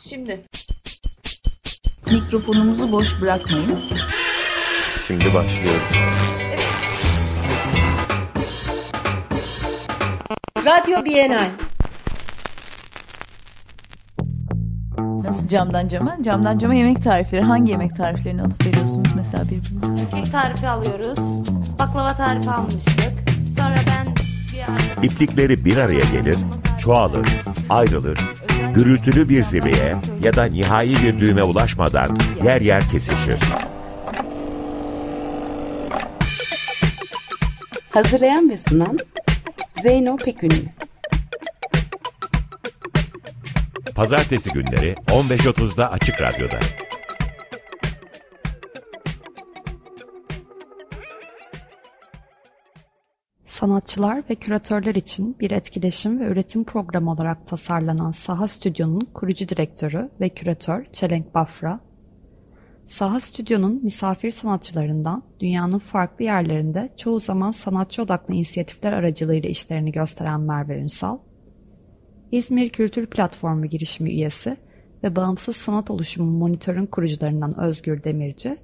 Şimdi. Mikrofonumuzu boş bırakmayın. Şimdi başlıyor. Radyo Bienal. Nasıl camdan cama? Camdan cama yemek tarifleri. Hangi yemek tariflerini alıp veriyorsunuz mesela birbirinize? Kek tarifi alıyoruz. Baklava tarifi almıştık. Sonra ben bir arkadaşım... İplikleri bir araya gelir, çoğalır, ayrılır, gürültülü bir zirveye ya da nihai bir düğüme ulaşmadan yer yer kesişir. Hazırlayan ve sunan Zeyno Pekünlü. Pazartesi günleri 15.30'da Açık Radyo'da. Sanatçılar ve küratörler için bir etkileşim ve üretim programı olarak tasarlanan Saha Stüdyo'nun kurucu direktörü ve küratör Çelenk Bafra, Saha Stüdyo'nun misafir sanatçılarından dünyanın farklı yerlerinde çoğu zaman sanatçı odaklı inisiyatifler aracılığıyla işlerini gösteren Merve Ünsal, İzmir Kültür Platformu girişimi üyesi ve Bağımsız Sanat Oluşumu Monitör'ün kurucularından Özgür Demirci,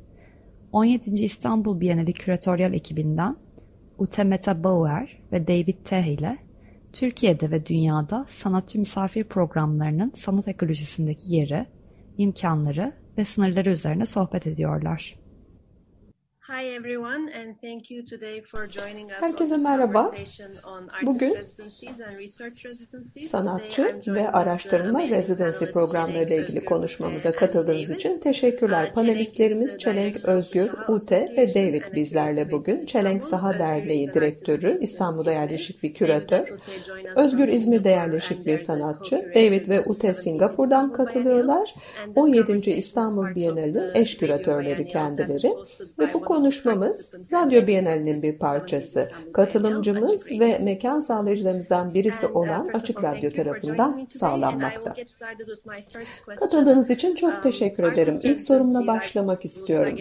17. İstanbul Bienali küratöryal ekibinden Utemeta Bauer ve David Teh ile Türkiye'de ve dünyada sanatçı misafir programlarının sanat ekolojisindeki yeri, imkanları ve sınırları üzerine sohbet ediyorlar. Herkese merhaba. Bugün sanatçı ve araştırma residency programları ile ilgili konuşmamıza katıldığınız için teşekkürler. Panelistlerimiz Çelenk Özgür, Ute ve David bizlerle bugün. Çelenk Saha Derneği Direktörü, İstanbul'da yerleşik bir küratör. Özgür İzmir'de yerleşik bir sanatçı. David ve Ute Singapur'dan katılıyorlar. 17. İstanbul Bienali eş küratörleri kendileri. Ve bu konuşmamız Radyo Bienalinin bir parçası. Katılımcımız ve mekan sağlayıcılarımızdan birisi olan Açık Radyo tarafından sağlanmakta. Katıldığınız için çok teşekkür ederim. İlk sorumla başlamak istiyorum.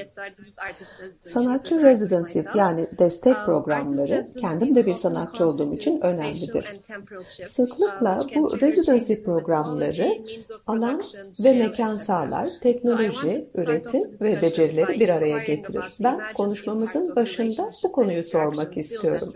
Sanatçı residency yani destek programları kendim de bir sanatçı olduğum için önemlidir. Sıklıkla bu residency programları alan ve mekan sağlar, teknoloji, üretim ve becerileri bir araya getirir. Ben konuşmamızın başında bu konuyu sormak istiyorum.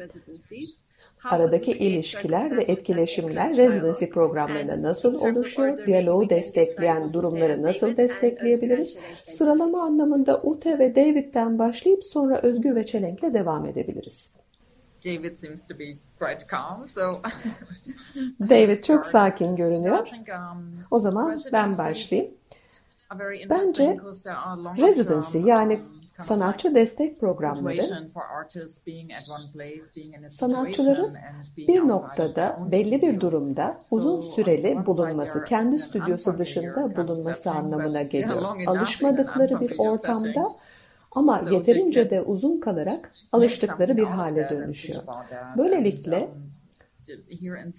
Aradaki ilişkiler ve etkileşimler residency programlarına nasıl oluşuyor? Diyaloğu destekleyen durumları nasıl destekleyebiliriz? Sıralama anlamında Ute ve David'den başlayıp sonra Özgür ve Çelenk'le devam edebiliriz. David seems to be quite calm, so David çok sakin görünüyor. O zaman ben başlayayım. Bence residency yani sanatçı destek programları sanatçıların bir noktada belli bir durumda uzun süreli bulunması, kendi stüdyosu dışında bulunması anlamına geliyor. Alışmadıkları bir ortamda ama yeterince de uzun kalarak alıştıkları bir hale dönüşüyor. Böylelikle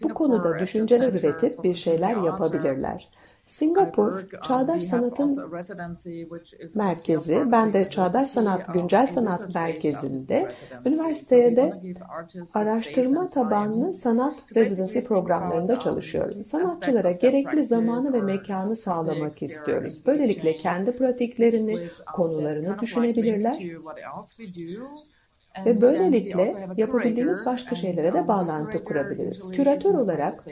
bu konuda düşünceler üretip bir şeyler yapabilirler. Singapur, Çağdaş Sanat'ın merkezi. Ben de Çağdaş Sanat, Güncel Sanat Merkezi'nde üniversiteye de araştırma tabanlı sanat residency programlarında çalışıyorum. Sanatçılara gerekli zamanı ve mekanı sağlamak istiyoruz. Böylelikle kendi pratiklerini, konularını düşünebilirler ve böylelikle yapabildiğimiz başka şeylere de bağlantı kurabiliriz. Küratör olarak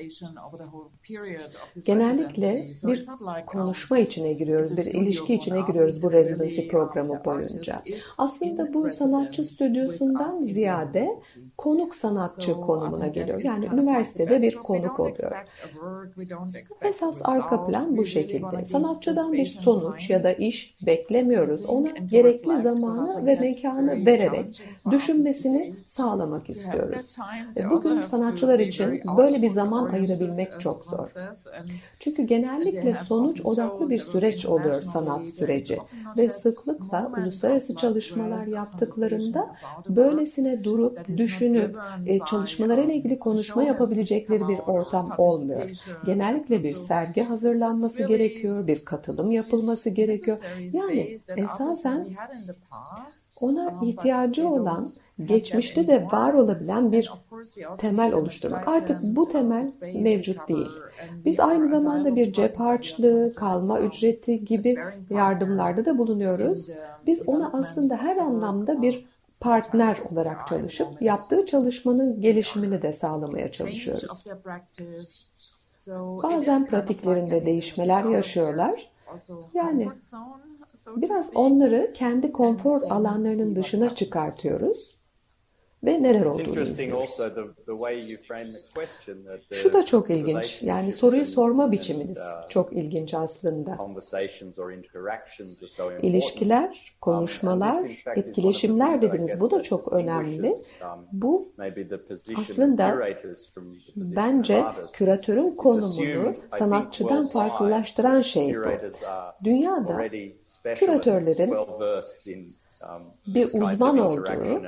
genellikle bir konuşma içine giriyoruz, bir ilişki içine giriyoruz bu residency programı boyunca. Aslında bu sanatçı stüdyosundan ziyade konuk sanatçı konumuna geliyor. Yani üniversitede bir konuk oluyor. Esas arka plan bu şekilde. Sanatçıdan bir sonuç ya da iş beklemiyoruz. Ona gerekli zamanı ve mekanı vererek düşünmesini sağlamak istiyoruz. Bugün sanatçılar için böyle bir zaman ayırabilmek çok zor. Çünkü genellikle sonuç odaklı bir süreç oluyor sanat süreci ve sıklıkla uluslararası çalışmalar yaptıklarında böylesine durup düşünüp e, çalışmalarıyla ilgili konuşma yapabilecekleri bir ortam olmuyor. Genellikle bir sergi hazırlanması gerekiyor, bir katılım yapılması gerekiyor. Yani esasen ona ihtiyacı olan geçmişte de var olabilen bir temel oluşturmak. Artık bu temel mevcut değil. Biz aynı zamanda bir cep harçlığı, kalma ücreti gibi yardımlarda da bulunuyoruz. Biz ona aslında her anlamda bir partner olarak çalışıp yaptığı çalışmanın gelişimini de sağlamaya çalışıyoruz. Bazen pratiklerinde değişmeler yaşıyorlar. Yani biraz onları kendi konfor alanlarının dışına çıkartıyoruz ve neler olduğunu izliyoruz. Şu da çok ilginç. Yani soruyu sorma biçiminiz çok ilginç aslında. İlişkiler, konuşmalar, etkileşimler dediniz. Bu da çok önemli. Bu aslında bence küratörün konumunu sanatçıdan farklılaştıran şey bu. Dünyada küratörlerin bir uzman olduğu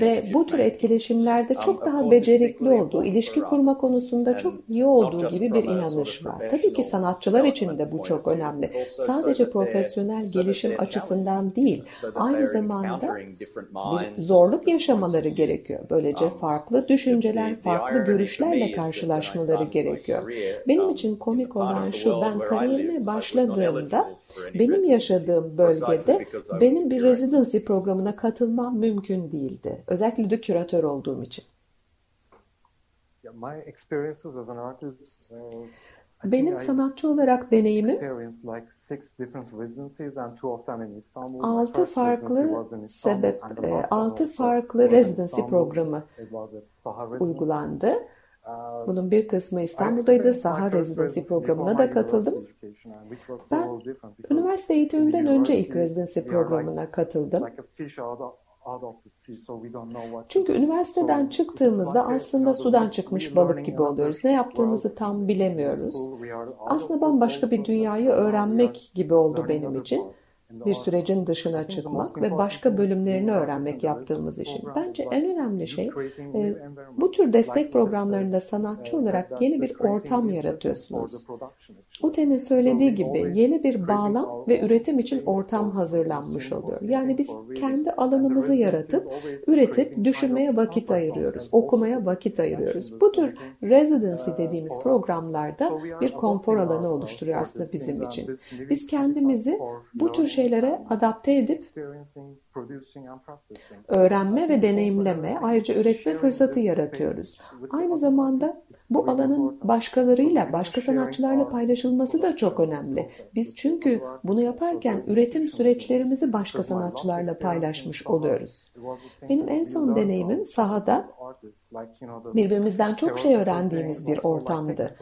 ve bu tür etkileşimlerde çok daha becerikli olduğu, ilişki kurma konusunda çok iyi olduğu gibi bir inanış var. Tabii ki sanatçılar için de bu çok önemli. Sadece profesyonel gelişim açısından değil, aynı zamanda bir zorluk yaşamaları gerekiyor. Böylece farklı düşünceler, farklı görüşlerle karşılaşmaları gerekiyor. Benim için komik olan şu, ben kariyerime başladığımda benim yaşadığım bölgede benim bir residency programına katılmam mümkün değildi. Özellikle de küratör olduğum için. Benim sanatçı olarak deneyimim altı farklı sebep, altı farklı residency programı uygulandı. Bunun bir kısmı İstanbul'daydı. Saha Residency programına da katıldım. Ben üniversite eğitimimden önce ilk residency programına katıldım. Çünkü üniversiteden çıktığımızda aslında sudan çıkmış balık gibi oluyoruz. Ne yaptığımızı tam bilemiyoruz. Aslında bambaşka bir dünyayı öğrenmek gibi oldu benim için bir sürecin dışına çıkmak ve başka bölümlerini öğrenmek yaptığımız için. Bence en önemli şey e, bu tür destek programlarında sanatçı olarak yeni bir ortam yaratıyorsunuz. Ute'nin söylediği gibi yeni bir bağlam ve üretim için ortam hazırlanmış oluyor. Yani biz kendi alanımızı yaratıp, üretip, düşünmeye vakit ayırıyoruz, okumaya vakit ayırıyoruz. Bu tür residency dediğimiz programlarda bir konfor alanı oluşturuyor aslında bizim için. Biz kendimizi bu tür şeylere adapte edip öğrenme ve deneyimleme, ayrıca üretme fırsatı yaratıyoruz. Aynı zamanda bu alanın başkalarıyla, başka sanatçılarla paylaşılması da çok önemli. Biz çünkü bunu yaparken üretim süreçlerimizi başka sanatçılarla paylaşmış oluyoruz. Benim en son deneyimim sahada birbirimizden çok şey öğrendiğimiz bir ortamdı.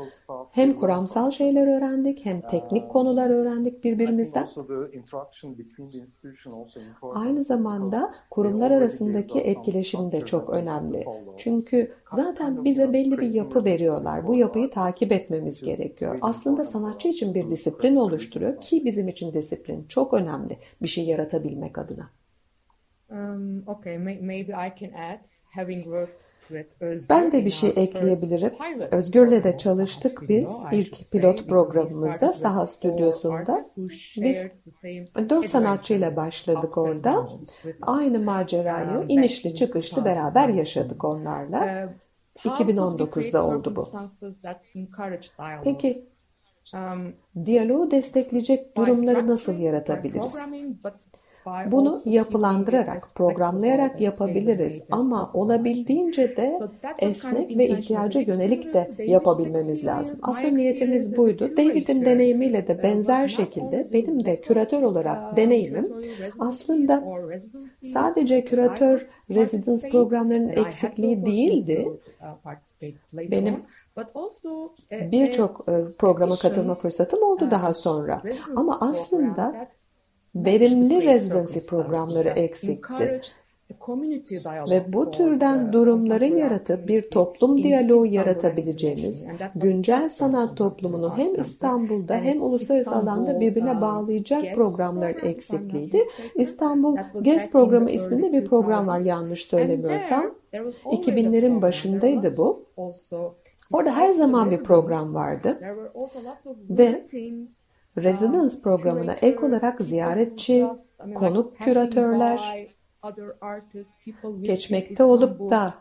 Hem kuramsal şeyler öğrendik, hem teknik konular öğrendik birbirimizden. Aynı zamanda kurumlar arasındaki etkileşim de çok önemli. Çünkü zaten bize belli bir yapı veriyorlar. Bu yapıyı takip etmemiz gerekiyor. Aslında sanatçı için bir disiplin oluşturuyor ki bizim için disiplin çok önemli bir şey yaratabilmek adına. Um, okay, maybe I can add, having worked ben de bir şey ekleyebilirim. Özgür'le de çalıştık biz ilk pilot programımızda saha stüdyosunda. Biz dört sanatçıyla başladık orada. Aynı macerayı inişli çıkışlı beraber yaşadık onlarla. 2019'da oldu bu. Peki diyaloğu destekleyecek durumları nasıl yaratabiliriz? Bunu yapılandırarak, programlayarak yapabiliriz ama olabildiğince de esnek ve ihtiyaca yönelik de yapabilmemiz lazım. Aslında niyetimiz buydu. David'in deneyimiyle de benzer şekilde benim de küratör olarak deneyimim aslında sadece küratör rezidans programlarının eksikliği değildi. Benim birçok programa katılma fırsatım oldu daha sonra. Ama aslında verimli residency programları eksikti. Ve bu türden durumları yaratıp bir toplum diyaloğu yaratabileceğimiz, güncel sanat toplumunu hem İstanbul'da hem uluslararası alanda birbirine bağlayacak programların eksikliğiydi. İstanbul Gez Programı isminde bir program var yanlış söylemiyorsam. 2000'lerin başındaydı bu. Orada her zaman bir program vardı. Ve Residence programına ek olarak ziyaretçi, konuk küratörler, geçmekte olup da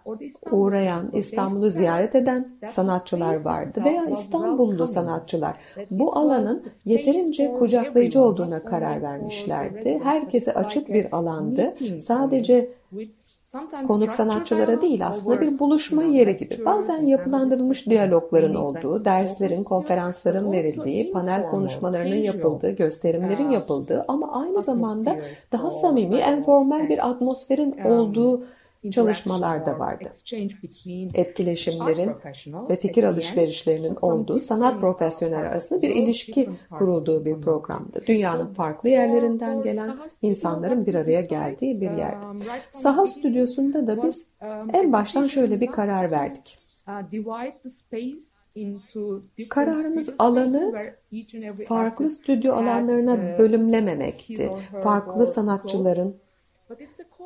uğrayan, İstanbul'u ziyaret eden sanatçılar vardı veya İstanbullu sanatçılar. Bu alanın yeterince kucaklayıcı olduğuna karar vermişlerdi. Herkese açık bir alandı. Sadece konuk sanatçılara değil aslında bir buluşma yeri gibi. Bazen yapılandırılmış diyalogların olduğu, derslerin, konferansların verildiği, panel konuşmalarının yapıldığı, gösterimlerin yapıldığı ama aynı zamanda daha samimi, enformal bir atmosferin olduğu çalışmalar da vardı. Etkileşimlerin ve fikir alışverişlerinin olduğu sanat profesyonel arasında bir ilişki kurulduğu bir programdı. Dünyanın farklı yerlerinden gelen insanların bir araya geldiği bir yerdi. Saha stüdyosunda da biz en baştan şöyle bir karar verdik. Kararımız alanı farklı stüdyo alanlarına bölümlememekti. Farklı sanatçıların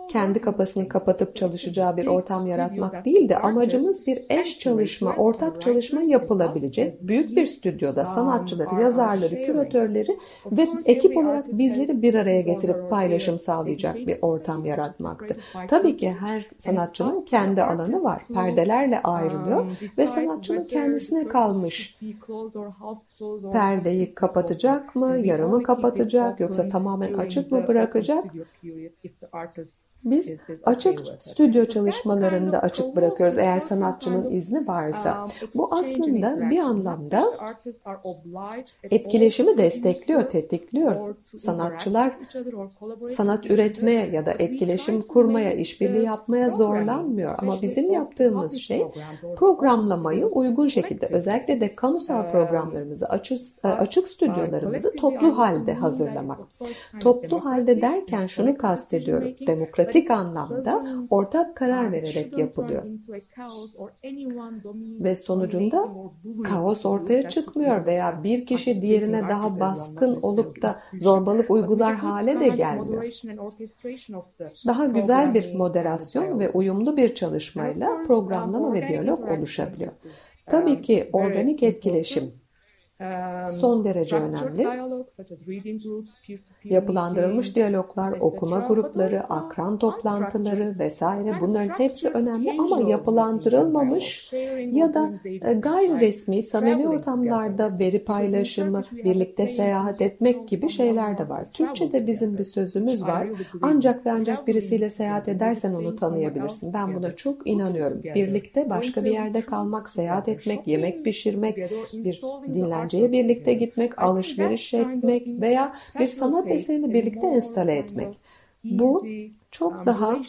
kendi kafasını kapatıp çalışacağı bir ortam yaratmak değildi. Amacımız bir eş çalışma, ortak çalışma yapılabilecek büyük bir stüdyoda sanatçıları, yazarları, küratörleri ve ekip olarak bizleri bir araya getirip paylaşım sağlayacak bir ortam yaratmaktı. Tabii ki her sanatçının kendi alanı var. Perdelerle ayrılıyor ve sanatçının kendisine kalmış. Perdeyi kapatacak mı, yarımı kapatacak yoksa tamamen açık mı bırakacak? Biz açık stüdyo çalışmalarında açık bırakıyoruz eğer sanatçının izni varsa. Bu aslında bir anlamda etkileşimi destekliyor, tetikliyor. Sanatçılar sanat üretmeye ya da etkileşim kurmaya, işbirliği yapmaya zorlanmıyor. Ama bizim yaptığımız şey programlamayı uygun şekilde özellikle de kamusal programlarımızı, açık, açık stüdyolarımızı toplu halde hazırlamak. Toplu halde derken şunu kastediyorum. Demokratik pratik anlamda ortak karar vererek yapılıyor. Ve sonucunda kaos ortaya çıkmıyor veya bir kişi diğerine daha baskın olup da zorbalık uygular hale de gelmiyor. Daha güzel bir moderasyon ve uyumlu bir çalışmayla programlama ve diyalog oluşabiliyor. Tabii ki organik etkileşim son derece önemli. Yapılandırılmış diyaloglar, okuma grupları, akran toplantıları vesaire bunların hepsi önemli ama yapılandırılmamış ya da gayri resmi, samimi ortamlarda veri paylaşımı, birlikte seyahat etmek gibi şeyler de var. Türkçe'de bizim bir sözümüz var. Ancak ve ancak birisiyle seyahat edersen onu tanıyabilirsin. Ben buna çok inanıyorum. Birlikte başka bir yerde kalmak, seyahat etmek, yemek pişirmek, bir dinlenceye birlikte gitmek, alışveriş etmek veya bir sanat eserini birlikte instale etmek. Bu çok daha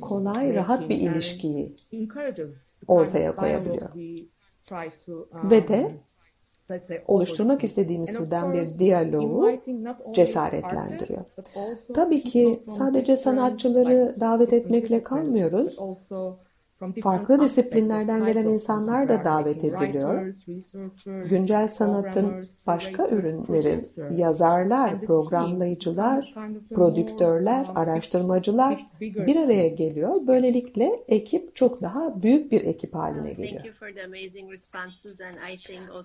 kolay, rahat bir ilişkiyi ortaya koyabiliyor. Ve de oluşturmak istediğimiz türden bir diyaloğu cesaretlendiriyor. Tabii ki sadece sanatçıları davet etmekle kalmıyoruz. Farklı disiplinlerden gelen insanlar da davet ediliyor. Güncel sanatın başka ürünleri, yazarlar, programlayıcılar, prodüktörler, araştırmacılar bir araya geliyor. Böylelikle ekip çok daha büyük bir ekip haline geliyor.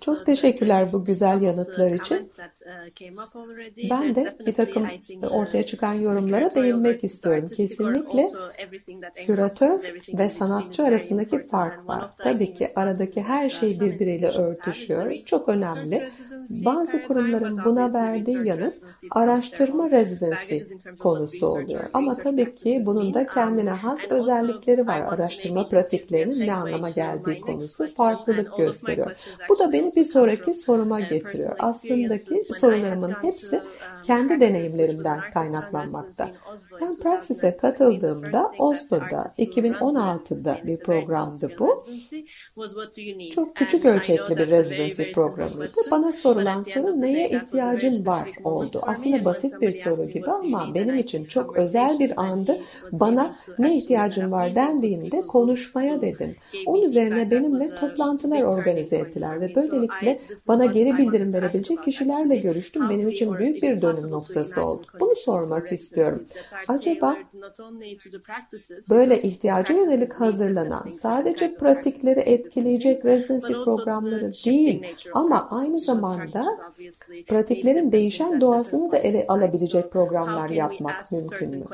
Çok teşekkürler bu güzel yanıtlar için. Ben de bir takım ortaya çıkan yorumlara değinmek istiyorum. Kesinlikle küratör ve sanat sanatçı arasındaki fark var. Tabii ki aradaki her şey birbiriyle örtüşüyor. Çok önemli. Bazı kurumların buna verdiği yanıt araştırma rezidensi konusu oluyor. Ama tabii ki bunun da kendine has özellikleri var. Araştırma pratiklerinin ne anlama geldiği konusu farklılık gösteriyor. Bu da beni bir sonraki soruma getiriyor. Aslındaki sorularımın hepsi kendi deneyimlerimden kaynaklanmakta. Ben Praxis'e katıldığımda Oslo'da 2016'da bir programdı bu. Çok küçük ölçekli bir residency programıydı. Bana sorulan soru neye ihtiyacın var oldu. Aslında basit bir soru gibi ama benim için çok özel bir andı. Bana ne ihtiyacın var dendiğinde konuşmaya dedim. Onun üzerine benimle toplantılar organize ettiler ve böylelikle bana geri bildirim verebilecek kişilerle görüştüm. Benim için büyük bir dönüm noktası oldu. Bunu sormak istiyorum. Acaba böyle ihtiyaca yönelik hazırlanan sadece pratikleri etkileyecek residency programları değil ama aynı zamanda zamanda pratiklerin değişen doğasını da ele alabilecek programlar yapmak mümkün mü?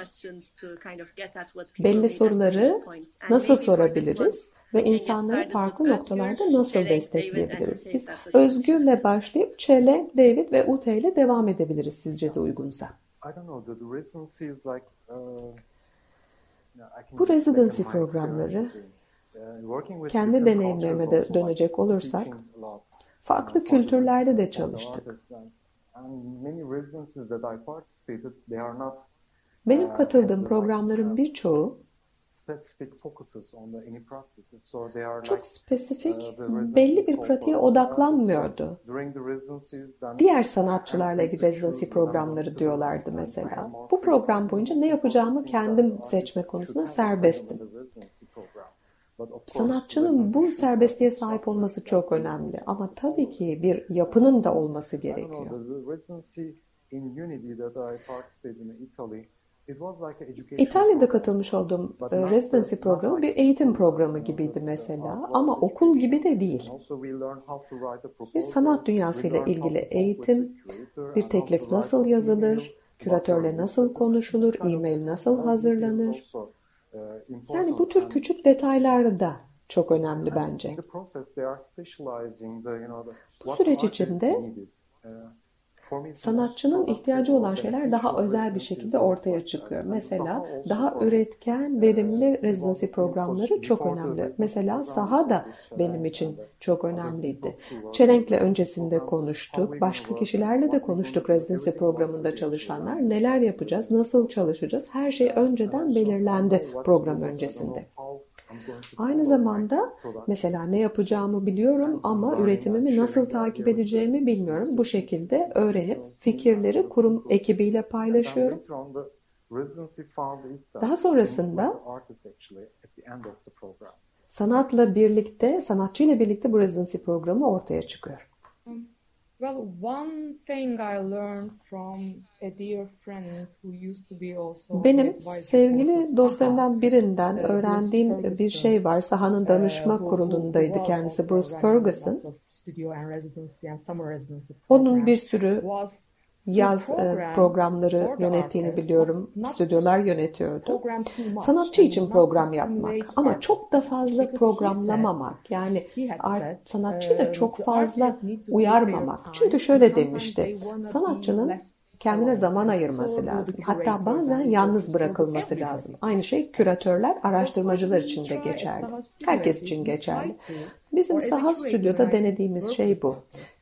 Belli soruları nasıl sorabiliriz ve insanları farklı noktalarda nasıl destekleyebiliriz? Biz Özgür'le başlayıp Çelenk, David ve Ute ile devam edebiliriz sizce de uygunsa. Bu residency programları kendi deneyimlerime de dönecek olursak farklı kültürlerde de çalıştık. Benim katıldığım programların birçoğu çok spesifik, belli bir pratiğe odaklanmıyordu. Diğer sanatçılarla ilgili residency programları diyorlardı mesela. Bu program boyunca ne yapacağımı kendim seçme konusunda serbestim. Sanatçının bu serbestliğe sahip olması çok önemli ama tabii ki bir yapının da olması gerekiyor. İtalya'da katılmış olduğum e, residency programı bir eğitim programı gibiydi mesela ama okul gibi de değil. Bir sanat dünyasıyla ilgili eğitim, bir teklif nasıl yazılır, küratörle nasıl konuşulur, e-mail nasıl hazırlanır. Yani bu tür küçük detaylar da çok önemli bence. Bu süreç içinde sanatçının ihtiyacı olan şeyler daha özel bir şekilde ortaya çıkıyor. Mesela daha üretken, verimli residency programları çok önemli. Mesela saha da benim için çok önemliydi. Çelenk'le öncesinde konuştuk. Başka kişilerle de konuştuk residency programında çalışanlar. Neler yapacağız, nasıl çalışacağız? Her şey önceden belirlendi program öncesinde. Aynı zamanda mesela ne yapacağımı biliyorum ama üretimimi nasıl takip edeceğimi bilmiyorum. Bu şekilde öğrenip fikirleri kurum ekibiyle paylaşıyorum. Daha sonrasında sanatla birlikte, sanatçıyla birlikte bu residency programı ortaya çıkıyor. Well, one thing I learned from a dear friend who used to be also Benim sevgili dostlarımdan birinden öğrendiğim bir şey var. Sahanın danışma kurulundaydı kendisi Bruce Ferguson. Onun bir sürü yaz e, programları yönettiğini biliyorum. Stüdyolar yönetiyordu. Sanatçı için program yapmak ama çok da fazla programlamamak. Yani sanatçıyı da çok fazla uyarmamak. Çünkü şöyle demişti. Sanatçının kendine zaman ayırması lazım. Hatta bazen yalnız bırakılması lazım. Aynı şey küratörler, araştırmacılar için de geçerli. Herkes için geçerli. Bizim saha stüdyoda denediğimiz şey bu.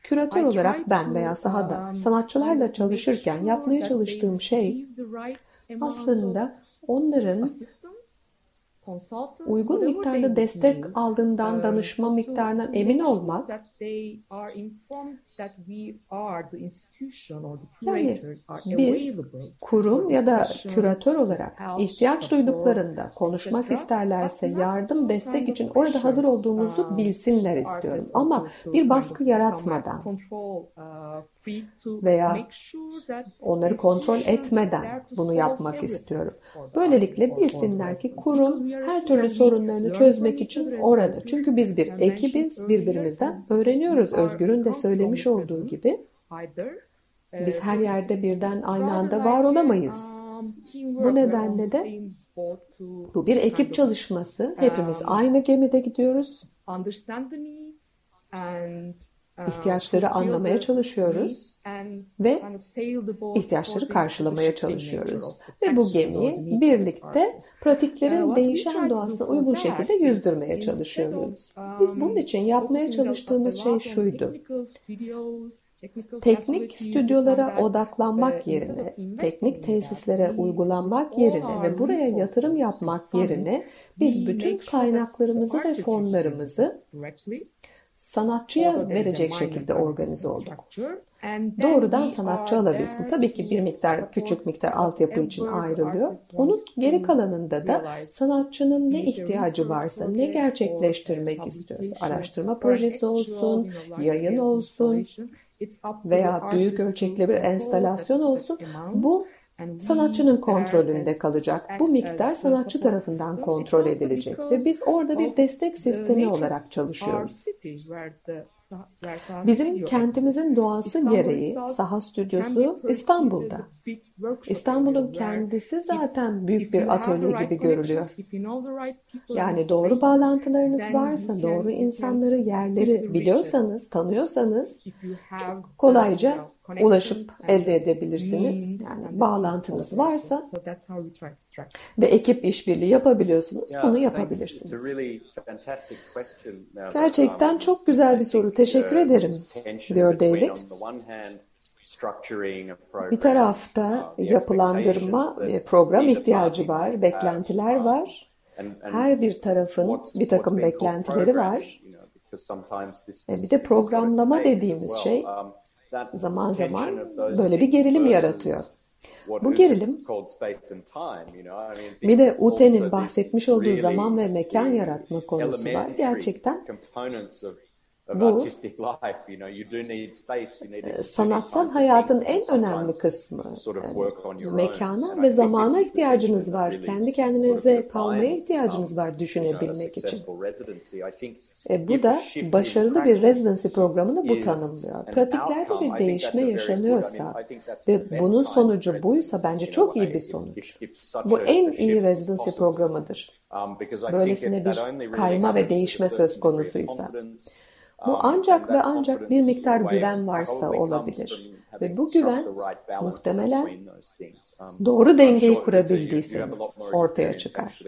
Küratör olarak ben veya sahada sanatçılarla çalışırken yapmaya çalıştığım şey aslında onların uygun miktarda destek aldığından, danışma miktarından emin olmak yani biz kurum ya da küratör olarak ihtiyaç duyduklarında konuşmak isterlerse yardım, destek için orada hazır olduğumuzu bilsinler istiyorum. Ama bir baskı yaratmadan veya onları kontrol etmeden bunu yapmak istiyorum. Böylelikle bilsinler ki kurum her türlü sorunlarını çözmek için orada. Çünkü biz bir ekibiz, birbirimizden öğreniyoruz. Özgür'ün de söylemiş olduğu gibi biz her yerde birden aynı anda var olamayız. Bu nedenle de bu bir ekip çalışması. Hepimiz aynı gemide gidiyoruz ihtiyaçları anlamaya çalışıyoruz ve ihtiyaçları karşılamaya çalışıyoruz. Ve bu gemiyi birlikte pratiklerin değişen doğasına uygun şekilde yüzdürmeye çalışıyoruz. Biz bunun için yapmaya çalıştığımız şey şuydu. Teknik stüdyolara odaklanmak yerine, teknik tesislere uygulanmak yerine ve buraya yatırım yapmak yerine biz bütün kaynaklarımızı ve fonlarımızı sanatçıya verecek şekilde organize olduk. Doğrudan sanatçı alabilsin. Tabii ki bir miktar, küçük miktar altyapı için ayrılıyor. Onun geri kalanında da sanatçının ne ihtiyacı varsa, ne gerçekleştirmek istiyorsa, araştırma projesi olsun, yayın olsun veya büyük ölçekli bir enstalasyon olsun, bu sanatçının kontrolünde kalacak. Bu miktar sanatçı tarafından kontrol edilecek ve biz orada bir destek sistemi olarak çalışıyoruz. Bizim kentimizin doğası gereği saha stüdyosu İstanbul'da. İstanbul'un kendisi zaten büyük bir atölye gibi görülüyor. Yani doğru bağlantılarınız varsa, doğru insanları, yerleri biliyorsanız, tanıyorsanız çok kolayca ulaşıp elde edebilirsiniz. Yani bağlantınız varsa ve ekip işbirliği yapabiliyorsunuz, bunu yapabilirsiniz. Gerçekten çok güzel bir soru. Teşekkür ederim, diyor David. Bir tarafta yapılandırma program ihtiyacı var, beklentiler var. Her bir tarafın bir takım beklentileri var. Bir de programlama dediğimiz şey zaman zaman böyle bir gerilim yaratıyor. Bu gerilim bir de Ute'nin bahsetmiş olduğu zaman ve mekan yaratma konusu var. Gerçekten bu sanatsal hayatın en önemli kısmı. Yani mekana ve zamana ihtiyacınız var. Kendi kendinize kalmaya ihtiyacınız var düşünebilmek için. E, bu da başarılı bir residency programını bu tanımlıyor. Pratiklerde bir değişme yaşanıyorsa ve bunun sonucu buysa bence çok iyi bir sonuç. Bu en iyi residency programıdır. Böylesine bir kayma ve değişme söz konusuysa. Bu ancak ve ancak bir miktar güven varsa olabilir. Ve bu güven muhtemelen doğru dengeyi kurabildiyseniz ortaya çıkar.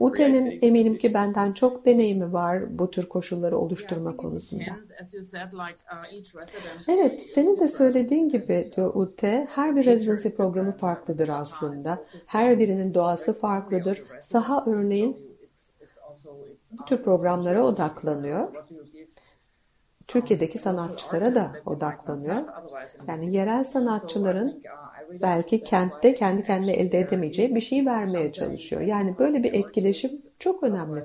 Ute'nin eminim ki benden çok deneyimi var bu tür koşulları oluşturma konusunda. Evet, senin de söylediğin gibi diyor Ute, her bir residency programı farklıdır aslında. Her birinin doğası farklıdır. Saha örneğin bu tür programlara odaklanıyor. Türkiye'deki sanatçılara da odaklanıyor. Yani yerel sanatçıların belki kentte kendi kendine elde edemeyeceği bir şey vermeye çalışıyor. Yani böyle bir etkileşim çok önemli.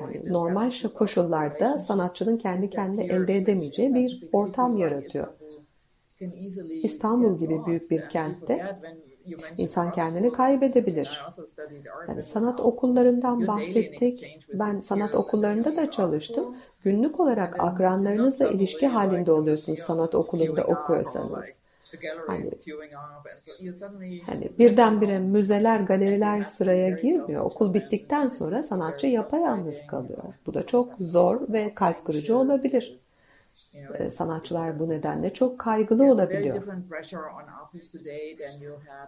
Yani normal koşullarda sanatçının kendi kendine elde edemeyeceği bir ortam yaratıyor. İstanbul gibi büyük bir kentte İnsan kendini kaybedebilir. Yani sanat okullarından bahsettik. Ben sanat okullarında da çalıştım. Günlük olarak akranlarınızla ilişki halinde oluyorsunuz sanat okulunda okuyorsanız. Hani, hani birdenbire müzeler, galeriler sıraya girmiyor. Okul bittikten sonra sanatçı yapayalnız kalıyor. Bu da çok zor ve kalp kırıcı olabilir. Sanatçılar bu nedenle çok kaygılı olabiliyor.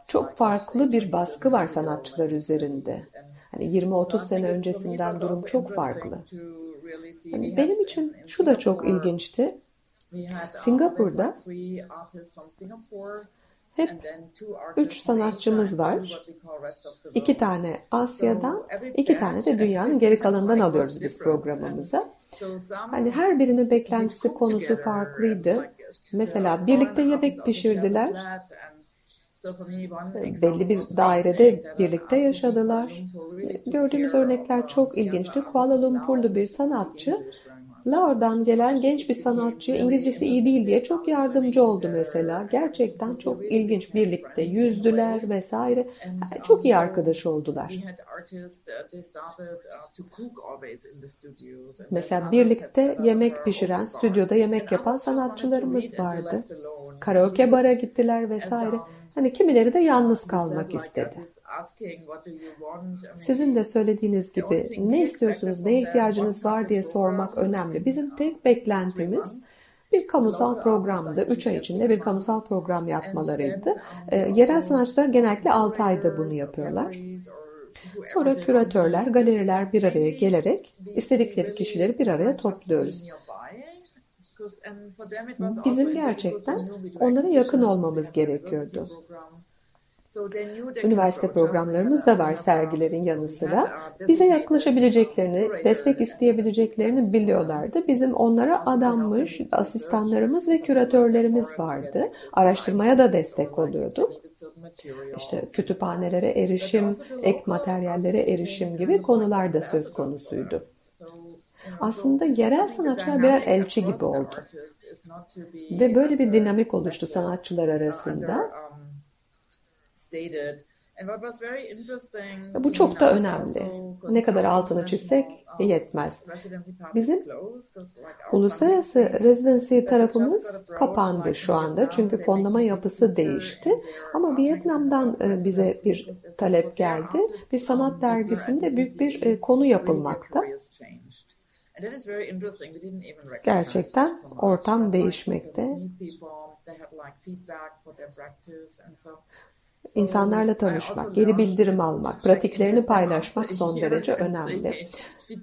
Çok farklı bir baskı var sanatçılar üzerinde. Hani 20-30 sene öncesinden durum çok farklı. Yani benim için şu da çok ilginçti. Singapur'da hep üç sanatçımız var. İki tane Asya'dan, iki tane de dünyanın geri kalanından alıyoruz biz programımıza. Hani her birinin beklentisi konusu farklıydı. Mesela birlikte yemek pişirdiler. Belli bir dairede birlikte yaşadılar. Gördüğümüz örnekler çok ilginçti. Kuala Lumpurlu bir sanatçı Laor'dan gelen genç bir sanatçı İngilizcesi iyi değil diye çok yardımcı oldu mesela. Gerçekten çok ilginç. Birlikte yüzdüler vesaire. Çok iyi arkadaş oldular. Mesela birlikte yemek pişiren, stüdyoda yemek yapan sanatçılarımız vardı. Karaoke bara gittiler vesaire. Hani kimileri de yalnız kalmak istedi. Sizin de söylediğiniz gibi ne istiyorsunuz, neye ihtiyacınız var diye sormak önemli. Bizim tek beklentimiz bir kamusal programdı. Üç ay içinde bir kamusal program yapmalarıydı. E, yerel sanatçılar genellikle altı ayda bunu yapıyorlar. Sonra küratörler, galeriler bir araya gelerek istedikleri kişileri bir araya topluyoruz. Bizim gerçekten onlara yakın olmamız gerekiyordu. Üniversite programlarımız da var sergilerin yanı sıra. Bize yaklaşabileceklerini, destek isteyebileceklerini biliyorlardı. Bizim onlara adanmış asistanlarımız ve küratörlerimiz vardı. Araştırmaya da destek oluyorduk. İşte kütüphanelere erişim, ek materyallere erişim gibi konular da söz konusuydu. Aslında yerel sanatçılar birer elçi gibi oldu. Ve böyle bir dinamik oluştu sanatçılar arasında. Bu çok da önemli. Ne kadar altını çizsek yetmez. Bizim uluslararası residency tarafımız kapandı şu anda çünkü fonlama yapısı değişti. Ama Vietnam'dan e, bize bir talep geldi. Bir sanat dergisinde büyük bir e, konu yapılmakta. Gerçekten ortam değişmekte. İnsanlarla tanışmak, geri bildirim almak, pratiklerini paylaşmak son derece önemli.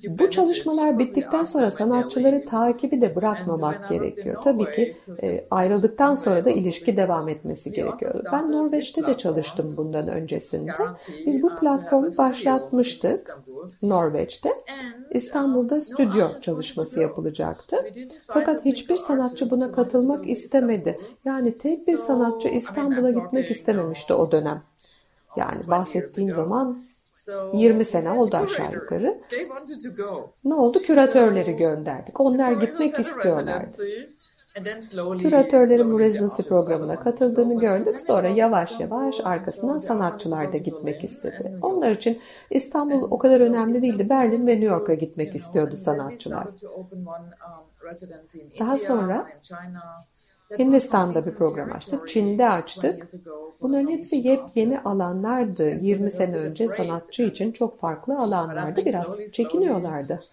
Bu çalışmalar bittikten sonra sanatçıları takibi de bırakmamak gerekiyor. Tabii ki e, ayrıldıktan sonra da ilişki devam etmesi gerekiyor. Ben Norveç'te de çalıştım bundan öncesinde. Biz bu platformu başlatmıştık Norveç'te. İstanbul'da stüdyo çalışması yapılacaktı. Fakat hiçbir sanatçı buna katılmak istemedi. Yani tek bir sanatçı İstanbul'a gitmek istememişti o dönem. Yani bahsettiğim zaman 20 sene oldu aşağı yukarı. Ne oldu? Küratörleri gönderdik. Onlar gitmek istiyorlardı. Küratörlerin bu residency programına katıldığını gördük. Sonra yavaş yavaş arkasından sanatçılar da gitmek istedi. Onlar için İstanbul o kadar önemli değildi. Berlin ve New York'a gitmek istiyordu sanatçılar. Daha sonra Hindistan'da bir program açtık, Çin'de açtık. Bunların hepsi yepyeni alanlardı. 20 sene önce sanatçı için çok farklı alanlardı. Biraz çekiniyorlardı.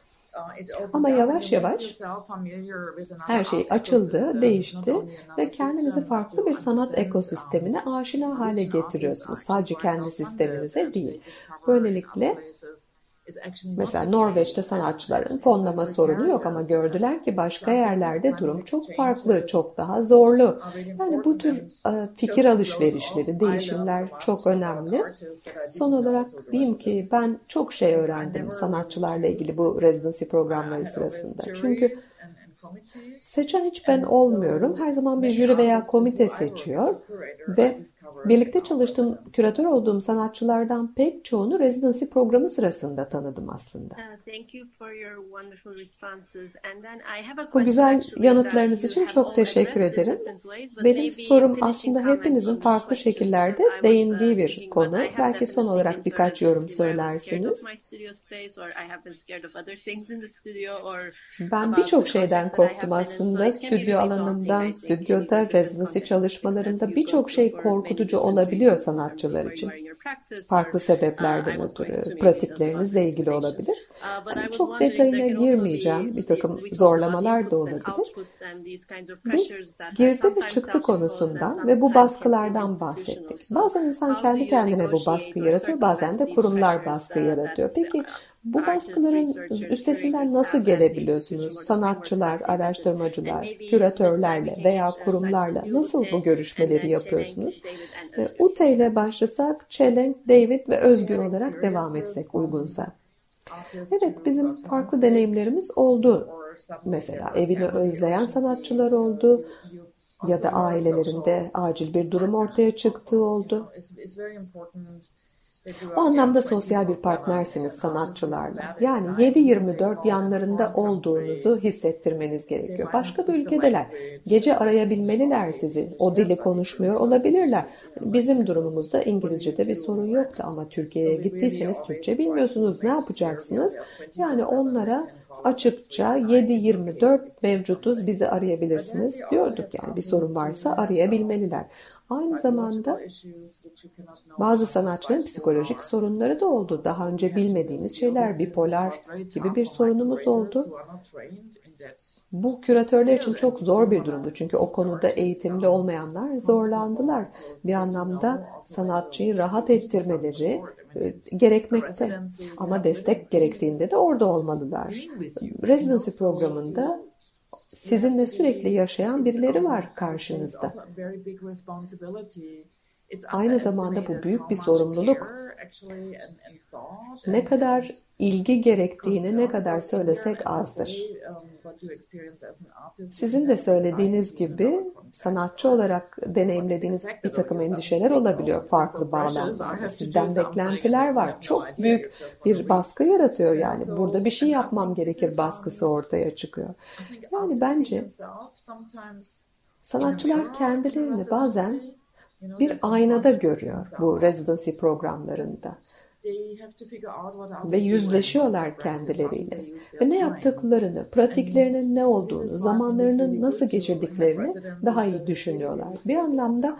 Ama yavaş yavaş her şey açıldı, değişti ve kendinizi farklı bir sanat ekosistemine aşina hale getiriyorsunuz. Sadece kendi sisteminize değil. Böylelikle Mesela Norveç'te sanatçıların fonlama sorunu yok ama gördüler ki başka yerlerde durum çok farklı, çok daha zorlu. Yani bu tür fikir alışverişleri, değişimler çok önemli. Son olarak diyeyim ki ben çok şey öğrendim sanatçılarla ilgili bu residency programları sırasında. Çünkü Seçen hiç ben olmuyorum. Her zaman bir jüri veya komite seçiyor ve birlikte çalıştığım, küratör olduğum sanatçılardan pek çoğunu residency programı sırasında tanıdım aslında. Bu güzel yanıtlarınız için çok teşekkür ederim. Benim sorum aslında hepinizin farklı şekillerde değindiği bir konu. Belki son olarak birkaç yorum söylersiniz. Ben birçok şeyden korktum aslında. Stüdyo alanından, stüdyoda, residency çalışmalarında birçok şey korkutucu olabiliyor sanatçılar için. Farklı sebeplerden ötürü, pratiklerinizle ilgili olabilir. Yani çok detayına girmeyeceğim. Bir takım zorlamalar da olabilir. Biz girdi ve çıktı konusundan ve bu baskılardan bahsettik. Bazen insan kendi kendine bu baskı yaratıyor, bazen de kurumlar baskı yaratıyor. Peki bu baskıların üstesinden nasıl gelebiliyorsunuz? Sanatçılar, araştırmacılar, küratörlerle veya kurumlarla nasıl bu görüşmeleri yapıyorsunuz? Ute ile başlasak, Çelenk, David ve Özgür olarak devam etsek uygunsa. Evet bizim farklı deneyimlerimiz oldu. Mesela evini özleyen sanatçılar oldu ya da ailelerinde acil bir durum ortaya çıktığı oldu. O anlamda sosyal bir partnersiniz sanatçılarla. Yani 7-24 yanlarında olduğunuzu hissettirmeniz gerekiyor. Başka bir ülkedeler. Gece arayabilmeliler sizi. O dili konuşmuyor olabilirler. Bizim durumumuzda İngilizce'de bir sorun yoktu ama Türkiye'ye gittiyseniz Türkçe bilmiyorsunuz. Ne yapacaksınız? Yani onlara açıkça 7-24 mevcutuz bizi arayabilirsiniz diyorduk. Yani bir sorun varsa arayabilmeliler. Aynı zamanda bazı sanatçıların psikolojik sorunları da oldu. Daha önce bilmediğimiz şeyler, bipolar gibi bir sorunumuz oldu. Bu küratörler için çok zor bir durumdu. Çünkü o konuda eğitimli olmayanlar zorlandılar. Bir anlamda sanatçıyı rahat ettirmeleri gerekmekte. Ama destek gerektiğinde de orada olmalılar. Residency programında sizinle sürekli yaşayan birileri var karşınızda. Aynı zamanda bu büyük bir sorumluluk. Ne kadar ilgi gerektiğini ne kadar söylesek azdır. Sizin de söylediğiniz gibi sanatçı olarak deneyimlediğiniz bir takım endişeler olabiliyor farklı bağlamlarda. Sizden beklentiler var. Çok büyük bir baskı yaratıyor yani. Burada bir şey yapmam gerekir baskısı ortaya çıkıyor. Yani bence sanatçılar kendilerini bazen bir aynada görüyor bu residency programlarında ve yüzleşiyorlar kendileriyle ve ne yaptıklarını, pratiklerinin ne olduğunu, zamanlarının nasıl geçirdiklerini daha iyi düşünüyorlar. Bir anlamda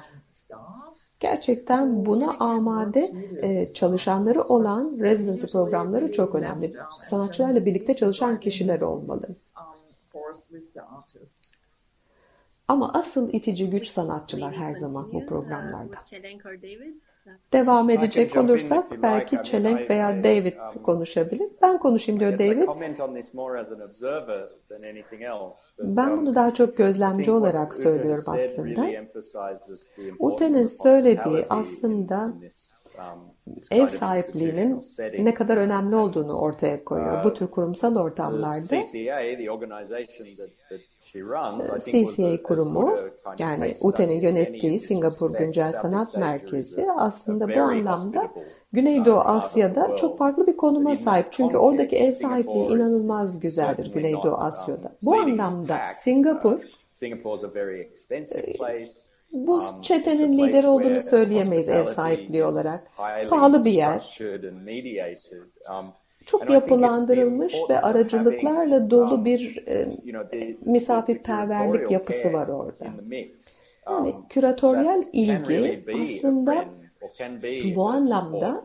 gerçekten buna amade e, çalışanları olan residency programları çok önemli. Sanatçılarla birlikte çalışan kişiler olmalı. Ama asıl itici güç sanatçılar her zaman bu programlarda. Devam edecek olursak belki Çelenk veya David konuşabilir. Ben konuşayım diyor David. Ben bunu daha çok gözlemci olarak söylüyorum aslında. Ute'nin söylediği aslında ev sahipliğinin ne kadar önemli olduğunu ortaya koyuyor. Bu tür kurumsal ortamlarda CCA kurumu yani UTE'nin yönettiği Singapur Güncel Sanat Merkezi aslında bu anlamda Güneydoğu Asya'da çok farklı bir konuma sahip. Çünkü oradaki ev sahipliği inanılmaz güzeldir Güneydoğu Asya'da. Bu anlamda Singapur bu çetenin lideri olduğunu söyleyemeyiz ev sahipliği olarak. Pahalı bir yer çok yapılandırılmış ve aracılıklarla dolu bir e, misafirperverlik yapısı var orada. Yani küratöryel ilgi aslında bu anlamda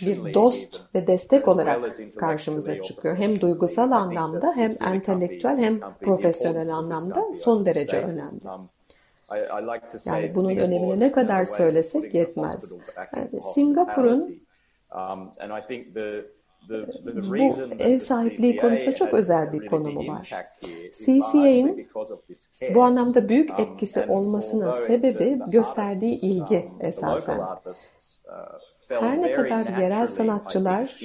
bir dost ve destek olarak karşımıza çıkıyor. Hem duygusal anlamda hem entelektüel hem profesyonel anlamda son derece önemli. Yani bunun önemini ne kadar söylesek yetmez. Yani Singapur'un bu ev sahipliği konusunda çok özel bir konumu var. CCA'nin bu anlamda büyük etkisi olmasının sebebi gösterdiği ilgi esasen. Her ne kadar yerel sanatçılar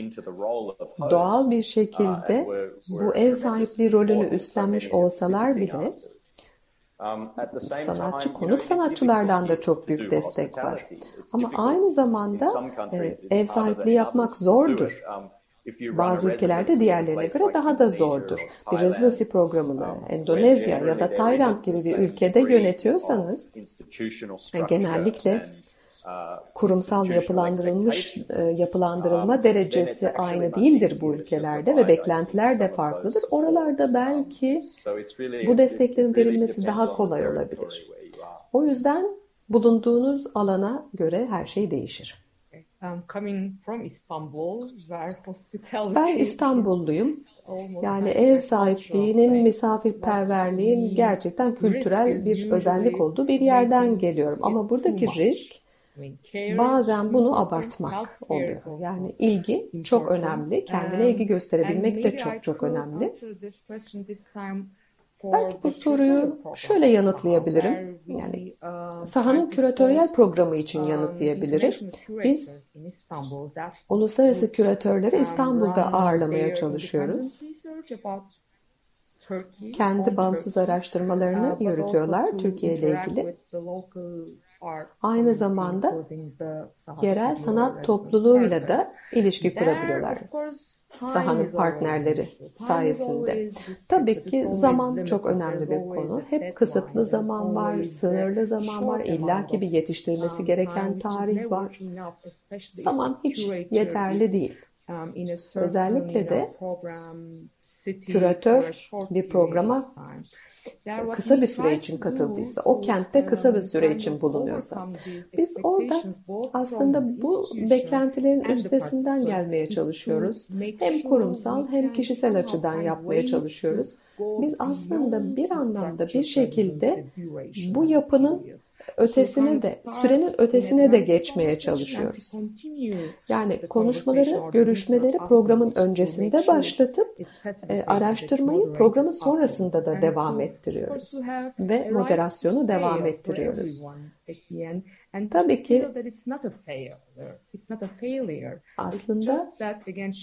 doğal bir şekilde bu ev sahipliği rolünü üstlenmiş olsalar bile sanatçı konuk sanatçılardan da çok büyük destek var. Ama aynı zamanda e, ev sahipliği yapmak zordur. Bazı ülkelerde diğerlerine göre daha da zordur. Bir residency programını Endonezya ya da Tayland gibi bir ülkede yönetiyorsanız genellikle kurumsal yapılandırılmış yapılandırılma derecesi aynı değildir bu ülkelerde ve beklentiler de farklıdır. Oralarda belki bu desteklerin verilmesi daha kolay olabilir. O yüzden bulunduğunuz alana göre her şey değişir. Ben İstanbulluyum. Yani ev sahipliğinin, misafirperverliğin gerçekten kültürel bir özellik olduğu bir yerden geliyorum. Ama buradaki risk bazen bunu abartmak oluyor. Yani ilgi çok önemli. Kendine ilgi gösterebilmek de çok çok önemli. Belki bu soruyu şöyle yanıtlayabilirim. Yani sahanın küratöryel programı için yanıtlayabilirim. Biz uluslararası küratörleri İstanbul'da ağırlamaya çalışıyoruz. Kendi bağımsız araştırmalarını yürütüyorlar Türkiye ile ilgili. Aynı zamanda yerel sanat topluluğuyla da ilişki kurabiliyorlar sahanın partnerleri sayesinde. Tabii ki zaman çok önemli bir konu. Hep kısıtlı zaman var, sınırlı zaman var, illaki bir yetiştirilmesi gereken tarih var. Zaman hiç yeterli değil. Özellikle de küratör bir programa kısa bir süre için katıldıysa, o kentte kısa bir süre için bulunuyorsa, biz orada aslında bu beklentilerin üstesinden gelmeye çalışıyoruz. Hem kurumsal hem kişisel açıdan yapmaya çalışıyoruz. Biz aslında bir anlamda bir şekilde bu yapının ötesine de, sürenin ötesine de geçmeye çalışıyoruz. Yani konuşmaları, görüşmeleri programın öncesinde başlatıp e, araştırmayı programın sonrasında da devam ettiriyoruz. Ve moderasyonu devam ettiriyoruz. Tabii ki aslında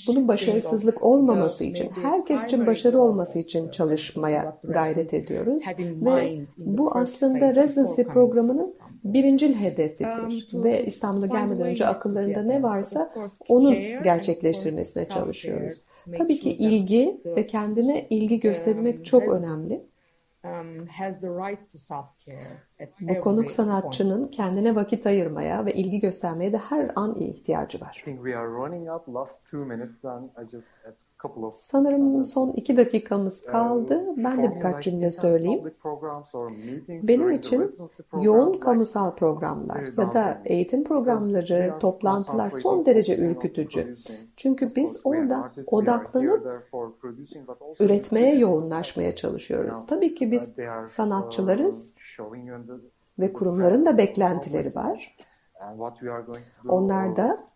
bunun başarısızlık olmaması için, herkes için başarı olması için çalışmaya gayret ediyoruz. Ve bu aslında residency programının birincil hedefidir. Ve İstanbul'a gelmeden önce akıllarında ne varsa onun gerçekleştirmesine çalışıyoruz. Tabii ki ilgi ve kendine ilgi göstermek çok önemli. Bu every konuk point. sanatçının kendine vakit ayırmaya ve ilgi göstermeye de her an ihtiyacı var. Sanırım son iki dakikamız kaldı. Ben de birkaç cümle söyleyeyim. Benim için yoğun kamusal programlar ya da eğitim programları, toplantılar son derece ürkütücü. Çünkü biz orada odaklanıp üretmeye yoğunlaşmaya çalışıyoruz. Tabii ki biz sanatçılarız ve kurumların da beklentileri var. Onlar da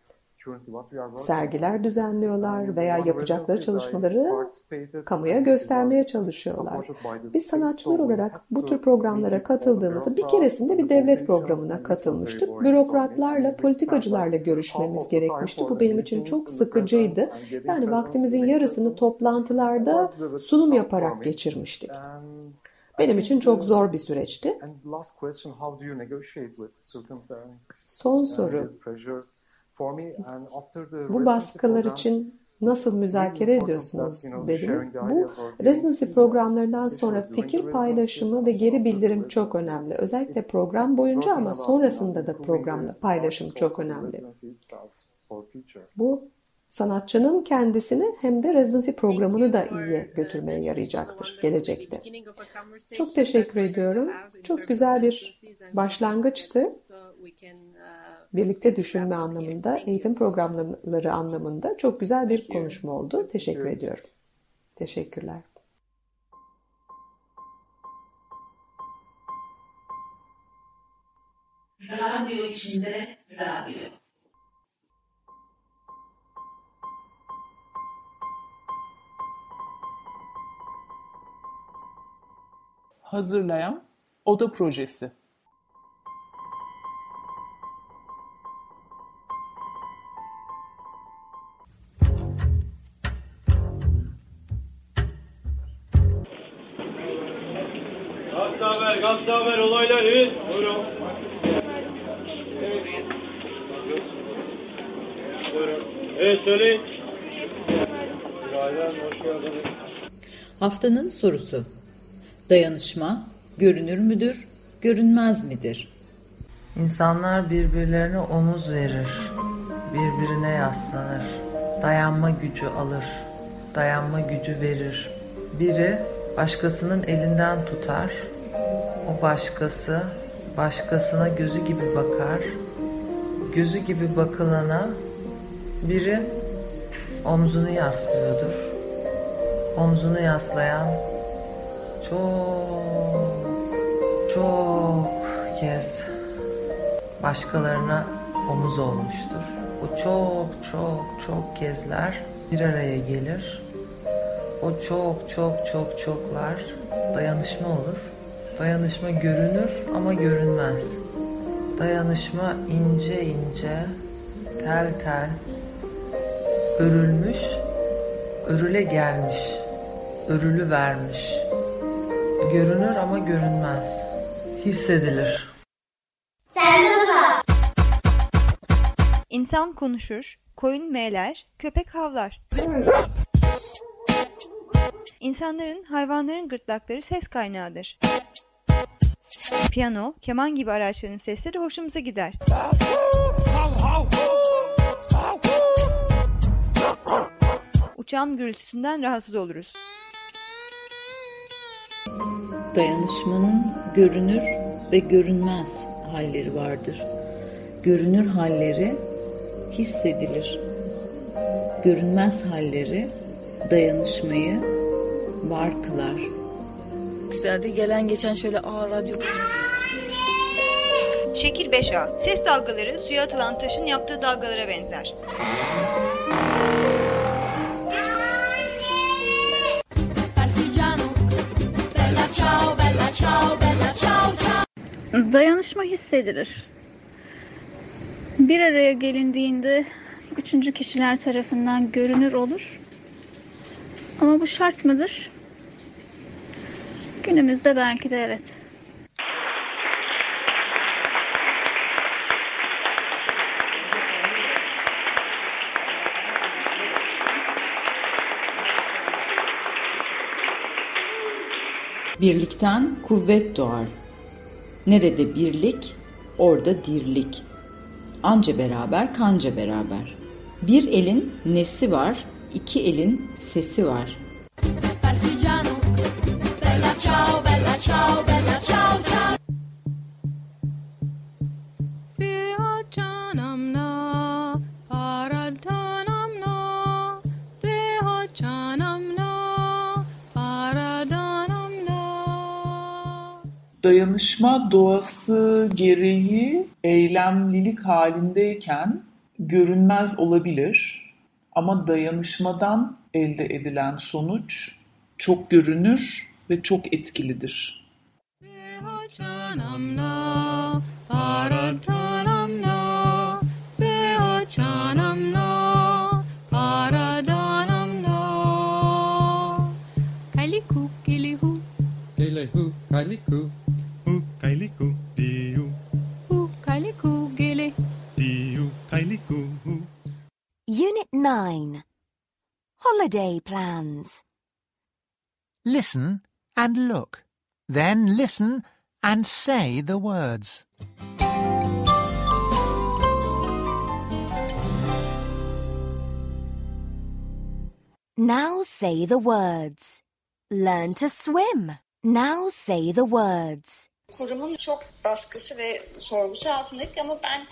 sergiler düzenliyorlar veya yapacakları çalışmaları kamuya göstermeye çalışıyorlar. Biz sanatçılar olarak bu tür programlara katıldığımızda bir keresinde bir devlet programına katılmıştık. Bürokratlarla, politikacılarla görüşmemiz gerekmişti. Bu benim için çok sıkıcıydı. Yani vaktimizin yarısını toplantılarda sunum yaparak geçirmiştik. Benim için çok zor bir süreçti. Son soru. Bu baskılar için nasıl müzakere ediyorsunuz dediniz. Bu residency programlarından sonra fikir paylaşımı ve geri bildirim çok önemli. Özellikle program boyunca ama sonrasında da programda paylaşım çok önemli. Bu sanatçının kendisini hem de residency programını da iyiye götürmeye yarayacaktır gelecekte. Çok teşekkür ediyorum. Çok güzel bir başlangıçtı. Birlikte düşünme anlamında, eğitim programları anlamında çok güzel bir konuşma oldu. Teşekkür ediyorum. Teşekkürler. Radyo içinde radyo. Hazırlayan Oda Projesi Haftanın sorusu. Dayanışma görünür müdür, görünmez midir? İnsanlar birbirlerine omuz verir, birbirine yaslanır, dayanma gücü alır, dayanma gücü verir. Biri başkasının elinden tutar, o başkası başkasına gözü gibi bakar, gözü gibi bakılana biri omzunu yaslıyordur. Omzunu yaslayan çok çok kez başkalarına omuz olmuştur. O çok çok çok kezler bir araya gelir. O çok çok çok çoklar dayanışma olur. Dayanışma görünür ama görünmez. Dayanışma ince ince, tel tel, örülmüş, örüle gelmiş, örülü vermiş. Görünür ama görünmez. Hissedilir. İnsan konuşur, koyun meğler, köpek havlar. İnsanların, hayvanların gırtlakları ses kaynağıdır. Piyano, keman gibi araçların sesleri hoşumuza gider. Uçağın gürültüsünden rahatsız oluruz. Dayanışmanın görünür ve görünmez halleri vardır. Görünür halleri hissedilir. Görünmez halleri dayanışmayı var kılar. Güzeldi. Gelen geçen şöyle aa radyo Şekil 5A. Ses dalgaları suya atılan taşın yaptığı dalgalara benzer. Dayanışma hissedilir. Bir araya gelindiğinde üçüncü kişiler tarafından görünür olur. Ama bu şart mıdır? Günümüzde belki de evet. Birlikten kuvvet doğar. Nerede birlik, orada dirlik. Anca beraber, kanca beraber. Bir elin nesi var, iki elin sesi var. Bella ciao, bella ciao, bella Dayanışma doğası gereği eylemlilik halindeyken görünmez olabilir. Ama dayanışmadan elde edilen sonuç çok görünür ve çok etkilidir. Kilihu, kaliku, Unit 9 Holiday Plans. Listen and look. Then listen and say the words. Now say the words. Learn to swim. Now say the words. kurumun çok baskısı ve sorgusu altındaydık ama ben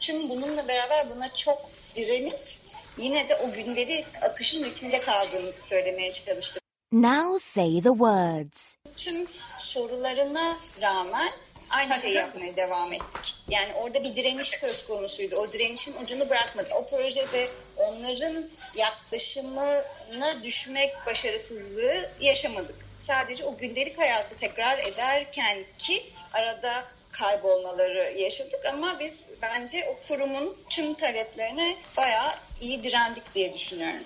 tüm bununla beraber buna çok direnip yine de o günleri akışın ritminde kaldığımızı söylemeye çalıştım. Now say the words. Tüm sorularına rağmen aynı şeyi yapmaya devam ettik. Yani orada bir direniş söz konusuydu. O direnişin ucunu bırakmadık. O projede onların yaklaşımına düşmek başarısızlığı yaşamadık. Sadece o gündelik hayatı tekrar ederken ki arada kaybolmaları yaşadık ama biz bence o kurumun tüm taleplerine bayağı iyi direndik diye düşünüyorum.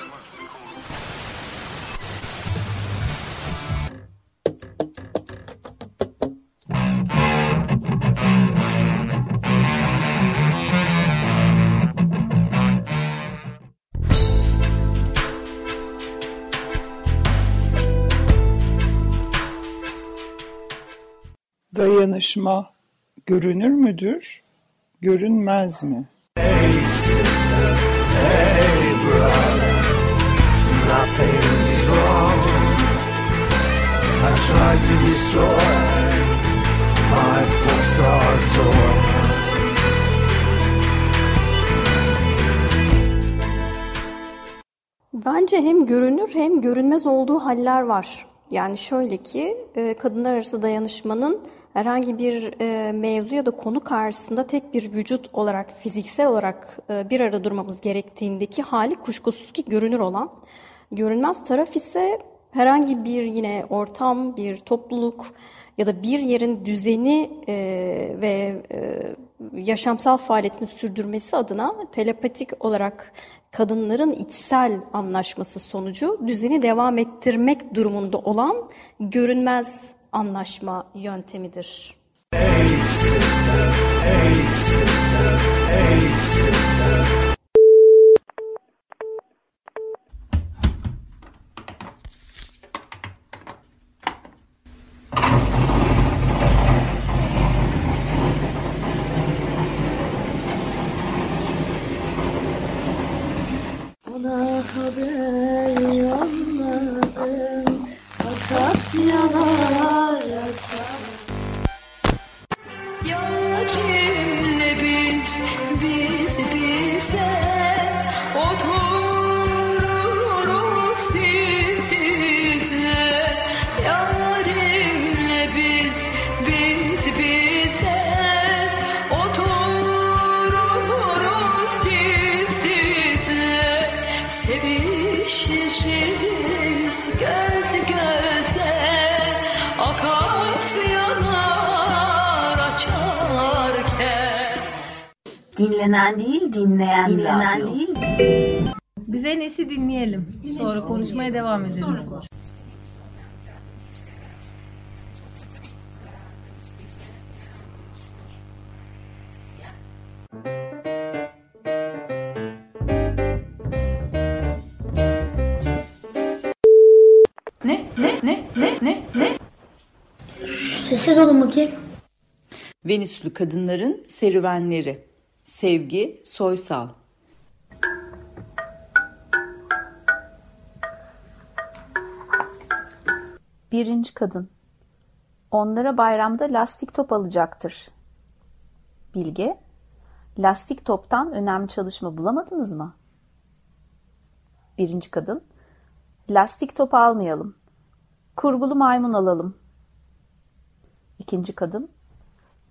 Dayanışma görünür müdür, görünmez mi? Hey Tried to destroy my Pixar toy. Bence hem görünür hem görünmez olduğu haller var. Yani şöyle ki e, kadınlar arası dayanışmanın herhangi bir e, mevzu ya da konu karşısında tek bir vücut olarak, fiziksel olarak e, bir arada durmamız gerektiğindeki hali kuşkusuz ki görünür olan. Görünmez taraf ise herhangi bir yine ortam, bir topluluk ya da bir yerin düzeni e, ve e, yaşamsal faaliyetini sürdürmesi adına telepatik olarak kadınların içsel anlaşması sonucu düzeni devam ettirmek durumunda olan görünmez anlaşma yöntemidir. Hey sister, hey sister, hey sister. Ona haber yolladım. Akasyalar açar Yarimle biz, biz bize? Otururuz göz göze, akasyalar açarken. Dinlenen değil, dinleyen, dinlenen radyo. değil. Biz en iyisi dinleyelim. Sonra konuşmaya devam edelim. Ne? Ne? Sessiz olun bakayım. Venüslü kadınların serüvenleri. Sevgi Soysal. Birinci kadın. Onlara bayramda lastik top alacaktır. Bilge. Lastik toptan önemli çalışma bulamadınız mı? Birinci kadın. Lastik top almayalım. Kurgulu maymun alalım. İkinci kadın.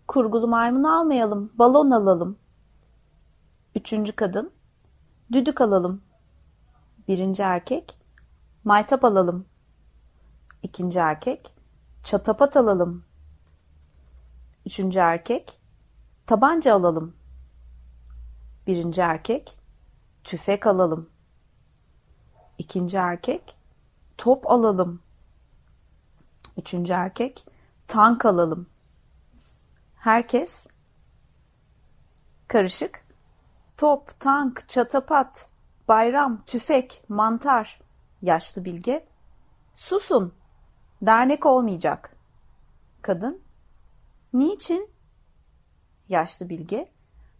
Kurgulu maymun almayalım. Balon alalım. Üçüncü kadın. Düdük alalım. Birinci erkek. Maytap alalım. İkinci erkek. Çatapat alalım. Üçüncü erkek. Tabanca alalım. Birinci erkek. Tüfek alalım. İkinci erkek. Top alalım. Üçüncü erkek. Tank alalım. Herkes karışık. Top, tank, çatapat, bayram, tüfek, mantar. Yaşlı bilge. Susun. Dernek olmayacak. Kadın. Niçin? Yaşlı bilge.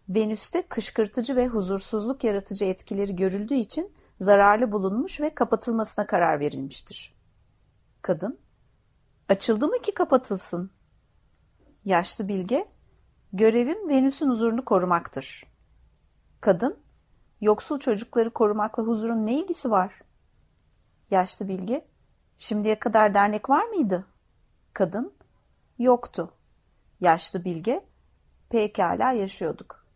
Venüs'te kışkırtıcı ve huzursuzluk yaratıcı etkileri görüldüğü için zararlı bulunmuş ve kapatılmasına karar verilmiştir. Kadın. Açıldı mı ki kapatılsın? Yaşlı bilge. Görevim Venüs'ün huzurunu korumaktır. Kadın. Yoksul çocukları korumakla huzurun ne ilgisi var? Yaşlı bilge. Şimdiye kadar dernek var mıydı? Kadın. Yoktu. Yaşlı bilge. Pekala yaşıyorduk.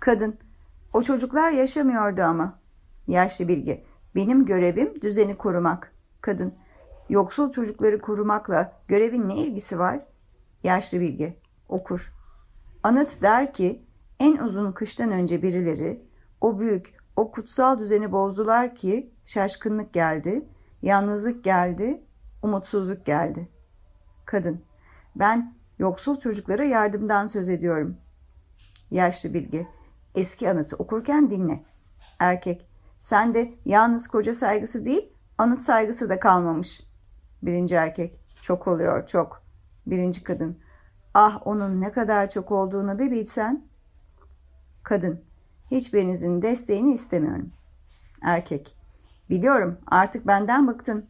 Kadın. O çocuklar yaşamıyordu ama. Yaşlı bilgi. Benim görevim düzeni korumak. Kadın. Yoksul çocukları korumakla görevin ne ilgisi var? Yaşlı bilgi. Okur. Anıt der ki en uzun kıştan önce birileri o büyük, o kutsal düzeni bozdular ki şaşkınlık geldi, yalnızlık geldi, umutsuzluk geldi. Kadın. Ben yoksul çocuklara yardımdan söz ediyorum. Yaşlı bilgi. Eski anıtı okurken dinle. Erkek. Sen de yalnız koca saygısı değil, anıt saygısı da kalmamış. Birinci erkek. Çok oluyor, çok. Birinci kadın. Ah onun ne kadar çok olduğunu bir bilsen. Kadın. Hiçbirinizin desteğini istemiyorum. Erkek. Biliyorum artık benden bıktın.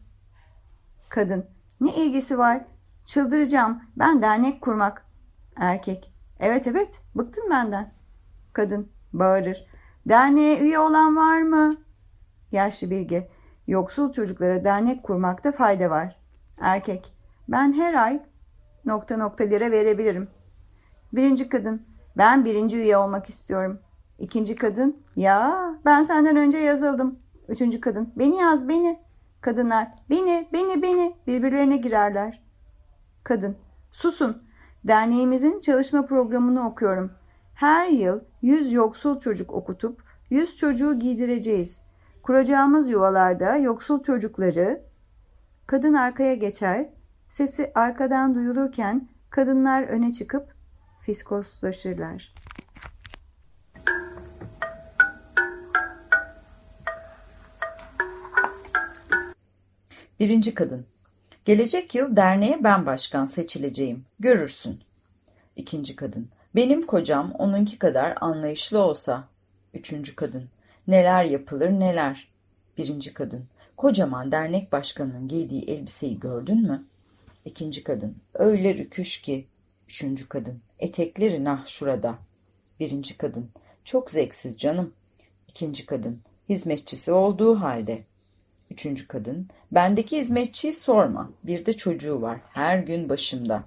Kadın. Ne ilgisi var? Çıldıracağım. Ben dernek kurmak. Erkek. Evet evet bıktın benden. Kadın bağırır. Derneğe üye olan var mı? Yaşlı bilge. Yoksul çocuklara dernek kurmakta fayda var. Erkek. Ben her ay nokta nokta lira verebilirim. Birinci kadın. Ben birinci üye olmak istiyorum. İkinci kadın. Ya ben senden önce yazıldım. Üçüncü kadın. Beni yaz beni. Kadınlar. Beni, beni, beni. Birbirlerine girerler. Kadın. Susun. Derneğimizin çalışma programını okuyorum. Her yıl 100 yoksul çocuk okutup 100 çocuğu giydireceğiz. Kuracağımız yuvalarda yoksul çocukları kadın arkaya geçer, sesi arkadan duyulurken kadınlar öne çıkıp fiskoslaşırlar. Birinci kadın. Gelecek yıl derneğe ben başkan seçileceğim. Görürsün. İkinci kadın. Benim kocam onunki kadar anlayışlı olsa. Üçüncü kadın. Neler yapılır neler. Birinci kadın. Kocaman dernek başkanının giydiği elbiseyi gördün mü? İkinci kadın. Öyle rüküş ki. Üçüncü kadın. Etekleri nah şurada. Birinci kadın. Çok zevksiz canım. İkinci kadın. Hizmetçisi olduğu halde. Üçüncü kadın. Bendeki hizmetçiyi sorma. Bir de çocuğu var. Her gün başımda.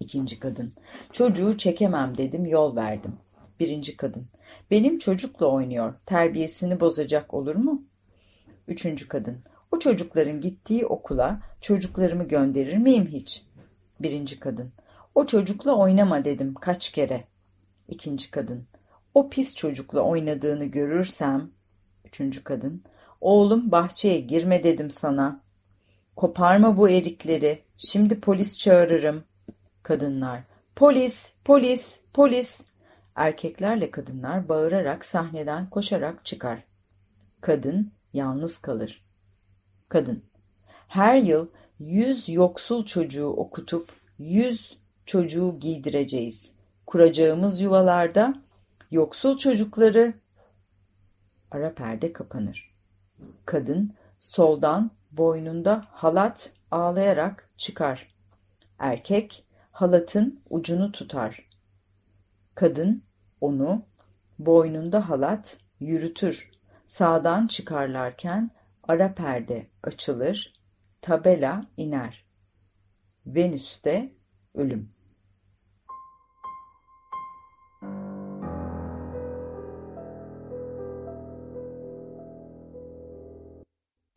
İkinci kadın. Çocuğu çekemem dedim yol verdim. Birinci kadın. Benim çocukla oynuyor. Terbiyesini bozacak olur mu? Üçüncü kadın. O çocukların gittiği okula çocuklarımı gönderir miyim hiç? Birinci kadın. O çocukla oynama dedim kaç kere. İkinci kadın. O pis çocukla oynadığını görürsem. Üçüncü kadın. Oğlum bahçeye girme dedim sana. Koparma bu erikleri. Şimdi polis çağırırım. Kadınlar. Polis, polis, polis. Erkeklerle kadınlar bağırarak sahneden koşarak çıkar. Kadın yalnız kalır. Kadın her yıl yüz yoksul çocuğu okutup yüz çocuğu giydireceğiz. Kuracağımız yuvalarda yoksul çocukları ara perde kapanır. Kadın soldan boynunda halat ağlayarak çıkar. Erkek halatın ucunu tutar. Kadın onu boynunda halat yürütür. Sağdan çıkarlarken ara perde açılır, tabela iner. Venüs'te ölüm.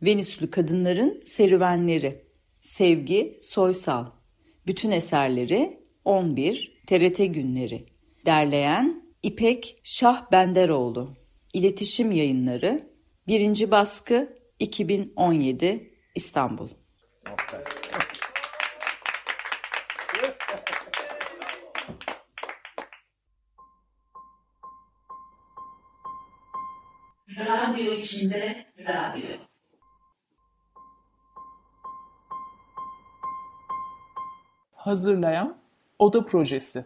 Venüslü kadınların serüvenleri. Sevgi Soysal. Bütün eserleri 11 TRT günleri. Derleyen İpek Şah Benderoğlu. İletişim Yayınları. Birinci baskı 2017 İstanbul. Radyo içinde radyo. Hazırlayan Oda Projesi.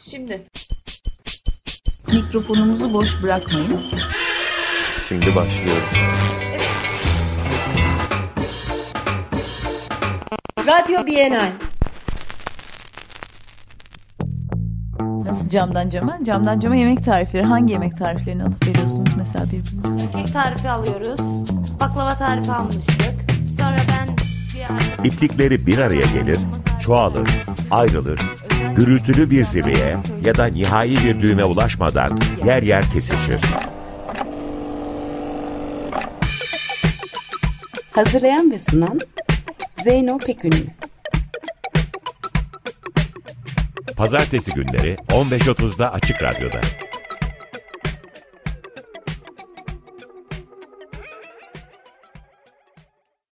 Şimdi mikrofonumuzu boş bırakmayın. Şimdi başlıyoruz. Radyo Bienal. Nasıl camdan cama? Camdan cama yemek tarifleri. Hangi yemek tariflerini alıp veriyorsunuz mesela birbirinize? Kek tarifi alıyoruz. Baklava tarifi almıştık. Sonra ben bir. İplikleri bir araya gelir, çoğalır, ayrılır, gürültülü bir zirveye ya da nihai bir düğüme ulaşmadan yer yer kesişir. Hazırlayan ve sunan Zeyno Pekünlü. Pazartesi günleri 15.30'da Açık Radyo'da.